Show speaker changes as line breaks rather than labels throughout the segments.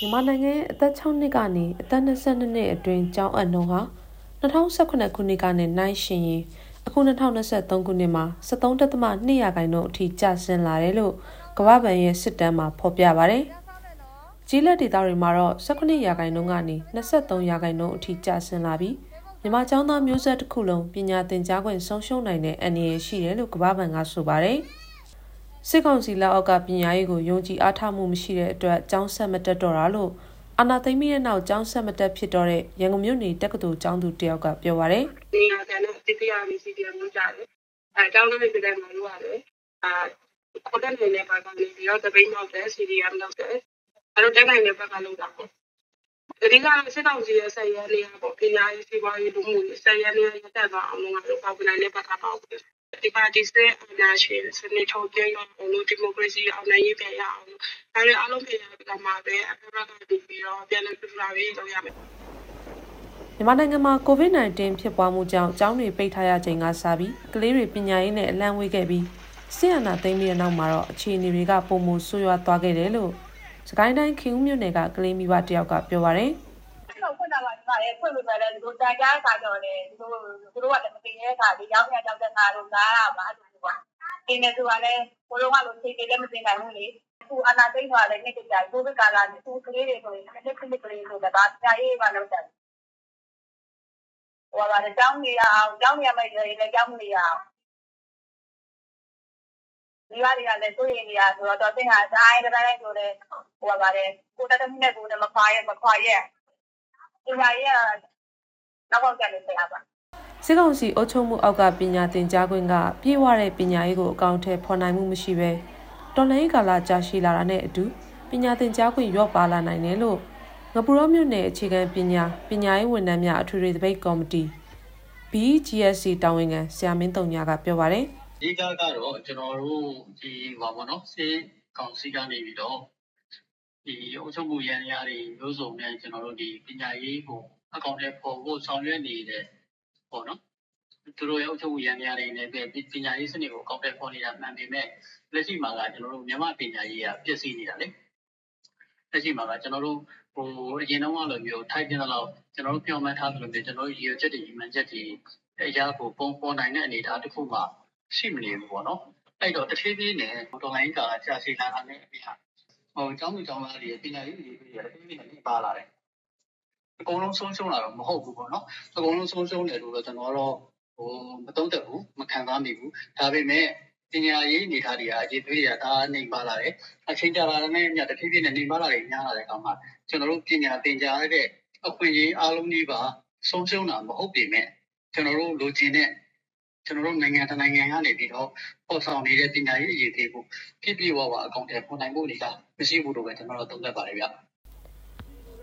မြန်မာနိုင်ငံရဲ့အသက်6နှစ်ကနေအသက်22နှစ်အတွင်းကျောင်းအပ်နှုန်းဟာ2018ခုနှစ်ကနေနိုင်ရှင်ရင်အခု2023ခုနှစ်မှာ73.2ရာခိုင်နှုန်းအထိကျဆင်းလာတယ်လို့ကမ္ဘာ့ဘဏ်ရဲ့စစ်တမ်းမှာဖော်ပြပါဗျ။ကြီးလက်ဒေသတွေမှာတော့18ရာခိုင်နှုန်းကနေ23ရာခိုင်နှုန်းအထိကျဆင်းလာပြီးမြန်မာကျောင်းသားမျိုးဆက်တစ်ခုလုံးပညာသင်ကြားခွင့်ဆုံးရှုံးနိုင်တဲ့အနေအရှိတယ်လို့ကမ္ဘာ့ဘဏ်ကဆိုပါတယ်။ စစ်ကောင်စီလက်အောက်ကပညာရေးကိုယုံကြည်အားထားမှုမရှိတဲ့အတွက်ကျောင်းဆက်မတက်တော့တာလို့အာနာသိမ့်ပြီးတဲ့နောက်ကျောင်းဆက်မတက်ဖြစ်တော့တဲ့ရန်ကုန်မြို့နေတက္ကသိုလ်ကျောင်းသူတယောက်ကပြောပါရယ်။
ဒီဟာကနေတိတိယလေးစီပြန်လို့ကြတယ်။အဲကျောင်းလေးတွေမှာလို့ရတယ်။အာကိုတက်နေတဲ့ဘက်ကနေပြီးတော့တပိတ်နောက်တဲ့ CDM လောက်တဲ့အဲတော့တက်နိုင်တဲ့ဘက်ကလောက်တာပေါ့။အဓိကစစ်တောင်ကြီးရဲ့ဆက်ရဲလေးပေါ့ပညာရေးစီးပွားရေးလူမှုရေးဆက်ရဲလေးရတက်သွားအောင်လို့ငါတို့ပေါက်နိုင်တဲ့ဘက်ကပေါ့။ ဒီပါတီစစ်အနာရှင်စနစ်ထုတ်ပြန်အောင်လို့ဒီမိုကရေစီအောင်နိုင်ရေးပြန်ရအောင်လို့ဒါတွေအားလုံးပြန်ရပြီးမှပဲအဖက်ဖက်ကပြီးတော့ပြန်လည်ပြလာရေးလုပ်ရမယ်
မြန်မာနိုင်ငံမှာ COVID-19 ဖြစ်ပွားမှုကြောင့်ကျောင်းတွေပိတ်ထားရချိန်ကစပြီးကလေးတွေပညာရေးနဲ့အလန့်ဝေးခဲ့ပြီးဆီယနာသိမ်းပြီးတဲ့နောက်မှာတော့အခြေအနေတွေကပုံမှုဆိုးရွားသွားခဲ့တယ်လို့စကိုင်းတိုင်းခင်ဦးမြို့နယ်ကကလေးမိဘတယောက်ကပြောပါရယ်
ပါတယ်ဖွင့်လို့လည်းဒီလိုတန်ကြားခါကြော်တယ်ဒီလိုသူတို့ကလည်းမသိတဲ့ခါဒီရောက်ရကြောက်တဲ့ခါတော့ကားရပါလို့ကွာအင်းနဲ့သူကလည်းဘိုးတော်ကလို့ချိန်တယ်လည်းမသိနိုင်ဘူးလေသူအနာသိမ်းသွားတယ်နေ့တည်းကြာကိုဗစ်ကာလနဲ့သူကလေးတွေဆိုရင်တစ်ခဏကလေးဆိုတော့ဒါကြာရေးမှလုပ်တယ်ဟိုပါတယ်ကျောင်းနေရအောင်ကျောင်းနေရမယ့်ရေလည်းကျောင်းနေရအောင်ဒီပါတွေကလည်းစိုးရိမ်နေရဆိုတော့တော့သင်ဟာဇိုင်းတိုင်းဆိုတဲ့ဟိုပါတယ်ကိုတတ်တဲ့နဲ့ကိုနဲ့မခွာရဲမခွာရဲ ပညာရေးကနောက်ပေါက်ကျနေဆရာပါ
စစ်ကောင်စီအုပ်ချုပ်မှုအောက်ကပညာသင်ကြားခွင့်ကပြေးဝတဲ့ပညာရေးကိုအကောင့်ထဲဖော်နိုင်မှုမရှိပဲတော်လိုင်းကာလကြာရှည်လာတာနဲ့အတူပညာသင်ကြားခွင့်ရော့ပါလာနိုင်တယ်လို့ငပူရောမြို့နယ်အခြေခံပညာပညာရေးဝန်ထမ်းများအထွေထွေသပိတ်ကော်မတီ BGSC တာဝန်ခံဆရာမင်းတုံညာကပြောပါတယ်
အဓိကကတော့ကျွန်တော်တို့ဒီဘာပေါ့နော်စေကောင်စီကနေပြီးတော့ ဒီအုပ်ချုပ်မှုရန်ရာတွေမျိုးစုံနဲ့ကျွန်တော်တို့ဒီပညာရေးကိုအကောင့်ထဲပေါ်ဖို့ဆောင်ရွက်နေတဲ့ပေါ့နော်သူတို့ရဲ့အုပ်ချုပ်မှုရန်ရာတွေနဲ့ပညာရေးစနစ်ကိုအကောင့်ထဲပေါ်နေတာမှန်ပေမဲ့လက်ရှိမှာကကျွန်တော်တို့မြန်မာပညာရေးကပြည့်စည်နေတာလေလက်ရှိမှာကကျွန်တော်တို့ဟိုအရင်တော့လိုမျိုးထိုက်တင်တော့ကျွန်တော်တို့ပြောင်းမှန်းထားသလိုမျိုးကျွန်တော်တို့ရည်ရွယ်ချက်တွေညီမှန်ချက်တွေအရာကိုပုံပေါ်နိုင်တဲ့အနေအထားတစ်ခုမှရှိမနေဘူးပေါ့နော်အဲ့တော့တစ်ဖြည်းဖြည်းနဲ့ဒေါ်လာရင်းကာကြာစီလာတာနဲ့အပြင် ဟိုကျောင်းသူကျောင်းသားတွေပညာရေးတွေတွေလည်းပြည့်ပြည့်နဲ့ပါလာတယ်အကုန်လုံးဆုံးရှုံးလာတော့မဟုတ်ဘူးပေါ့နော်အကုန်လုံးဆုံးရှုံးတယ်လို့တော့ကျွန်တော်တော့ဟိုမတုံးတက်ဘူးမခံစားမိဘူးဒါပေမဲ့ပညာရေးအနေထားတွေကအခြေသွေးတွေကဒါနေပါလာတယ်အချိန်ကြာလာတဲ့နဲ့ညတဖြည်းဖြည်းနဲ့နေပါလာတယ်ညားလာတဲ့အခါမှာကျွန်တော်တို့ပညာသင်ကြားရတဲ့အခွင့်အရေးအားလုံးကြီးပါဆုံးရှုံးတာမဟုတ်ပေမဲ့ကျွန်တော်တို့လိုချင်တဲ့ ကျွန်တော်တို့နိုင်ငံတနိုင်ငံကနေပြီးတော့ပေါ်ဆောင်နေတဲ့ပညာရေးအရေးတွေကိုပြည့်ပြည့်ဝဝအကောင့်ထဲပေါ်နိုင်ဖို့နေတာမရှိဘူးလို့ပဲကျွန်တော်တို့သုံးသပ်ပါတယ်ဗျ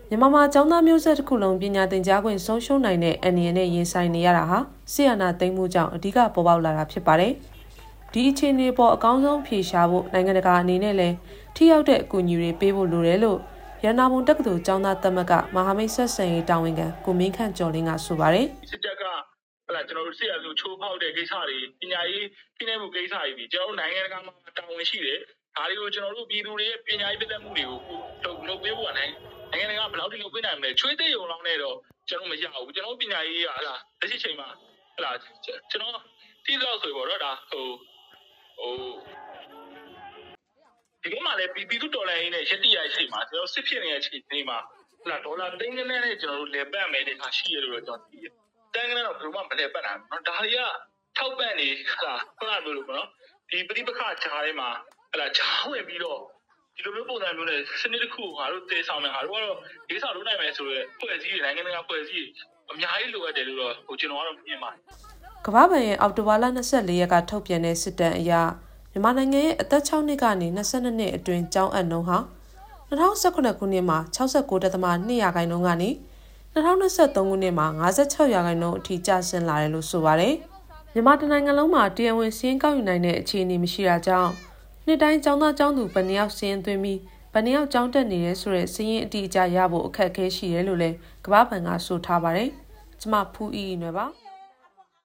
မြန်မာမှာကျောင်းသားမျိုးဆက်တစ်ခုလုံးပညာသင်ကြားခွင့်ဆုံးရှုံးနိုင်တဲ့အနေနဲ့ရင်ဆိုင်နေရတာဟာဆီယနာသိမ်းမှုကြောင့်အဓိကပေါ်ပေါက်လာတာဖြစ်ပါတယ်။ဒီအခြေအနေပေါ်အကောင်းဆုံးဖြေရှားဖို့နိုင်ငံတကာအနေနဲ့လည်းထိရောက်တဲ့အကူအညီတွေပေးဖို့လိုတယ်လို့ရန်နာမုံတက္ကသိုလ်ကျောင်းသားသမဂ္ဂမဟာမိတ်ဆက်ဆံရေးတာဝန်ခံကိုမင်းခန့်ကျော်လင်းကဆိုပါတယ်။
စစ်တပ်ကဟလာ ကျွန်တော်တို့စစ်ရဆိုချိုးဖောက်တဲ့ကိစ္စတွေ ပညာရေးဖိနှိပ်မှုကိစ္စတွေပြီးကျွန်တော်တို့နိုင်ငံတကာမှာ တာဝန်ရှိတယ် ဒါတွေကို ကျွန်တော်တို့ပြည်သူတွေရဲ့ ပညာရေးပတ်သက်မှုတွေကိုလုပ်လုပ်ပေးဖို့က နိုင်နိုင်ငံတကာဘယ်လောက်ထိလုပ်ပေးနိုင်မလဲ ချွေးသိရုံလောက်နဲ့တော့ ကျွန်တော်မရဘူး ကျွန်တော်ပညာရေးကဟလာလက်ရှိချိန်မှာဟလာကျွန်တော်တိတော့ဆိုပေါ့နော်ဒါဟိုဟိုဒီကမှာလည်း ပြည်သူတော်လှန်ရေးနဲ့ရတိရရှိမှာကျွန်တော်စစ်ဖြစ်နေတဲ့ အချိန်မှာဟလာဒေါ်လာသိန်းနဲ့နဲ့ကျွန်တော်တို့လေပတ်မယ်တဲ့ဟာရှိရလို့ကျွန်တော်သိတယ် တန်းကနေတော့ဘယ်မှမလဲပတ်တာနော်ဒါတွေကထောက်ပံ့နေဟာခုနကလိုပေါ့နော်ဒီပဋိပက္ခဂျားထဲမှာဟလာဂျားဝင်ပြီးတော့ဒီလိုမျိုးပုံစံမျိုးနဲ့စနစ်တစ်ခုကိုငါတို့တည်ဆောင်မယ်ငါတို့ကတော့ဒီဆောင်လုပ်နိုင်မယ်ဆိုရယ်ဖွဲ့စည်းနိုင်ငံတကာဖွဲ့စည်းအများကြီးလိုအပ်တယ်လို့တော့ဟိုကျွန်တော်ကတော့မြင်ပါတယ်
ကမ္ဘာ့ဘဏ်ရဲ့အောက်တိုဘာလ24ရက်ကထုတ်ပြန်တဲ့စစ်တမ်းအရမြန်မာနိုင်ငံရဲ့အသက်6နှစ်ကနေ22နှစ်အတွင်းကျောင်းအပ်နှုန်းဟာ2019ခုနှစ်မှာ69.2ရာခိုင်နှုန်းကနေ 2023ခုနှစ်မှာ56ရာခိုင်နှုန်းအထိကျဆင်းလာတယ်လို့ဆိုပါတယ်။မြန်မာတနိုင်ငံလုံးမှာတရားဝင်စည်းကောက်ယူနိုင်တဲ့အခြေအနေမရှိတာကြောင့်နှစ်တိုင်းကျောင်းသားကျောင်းသူဗန်ယောက်စည်းသွင်းပြီးဗန်ယောက်ကျောင်းတက်နေရဲဆိုတဲ့စည်းရင်အတိအကျရဖို့အခက်အခဲရှိတယ်လို့လည်းကမ္ဘာ့ဘဏ်ကဆိုထားပါတယ်။ကျမဖူးအီနွယ်ပါ။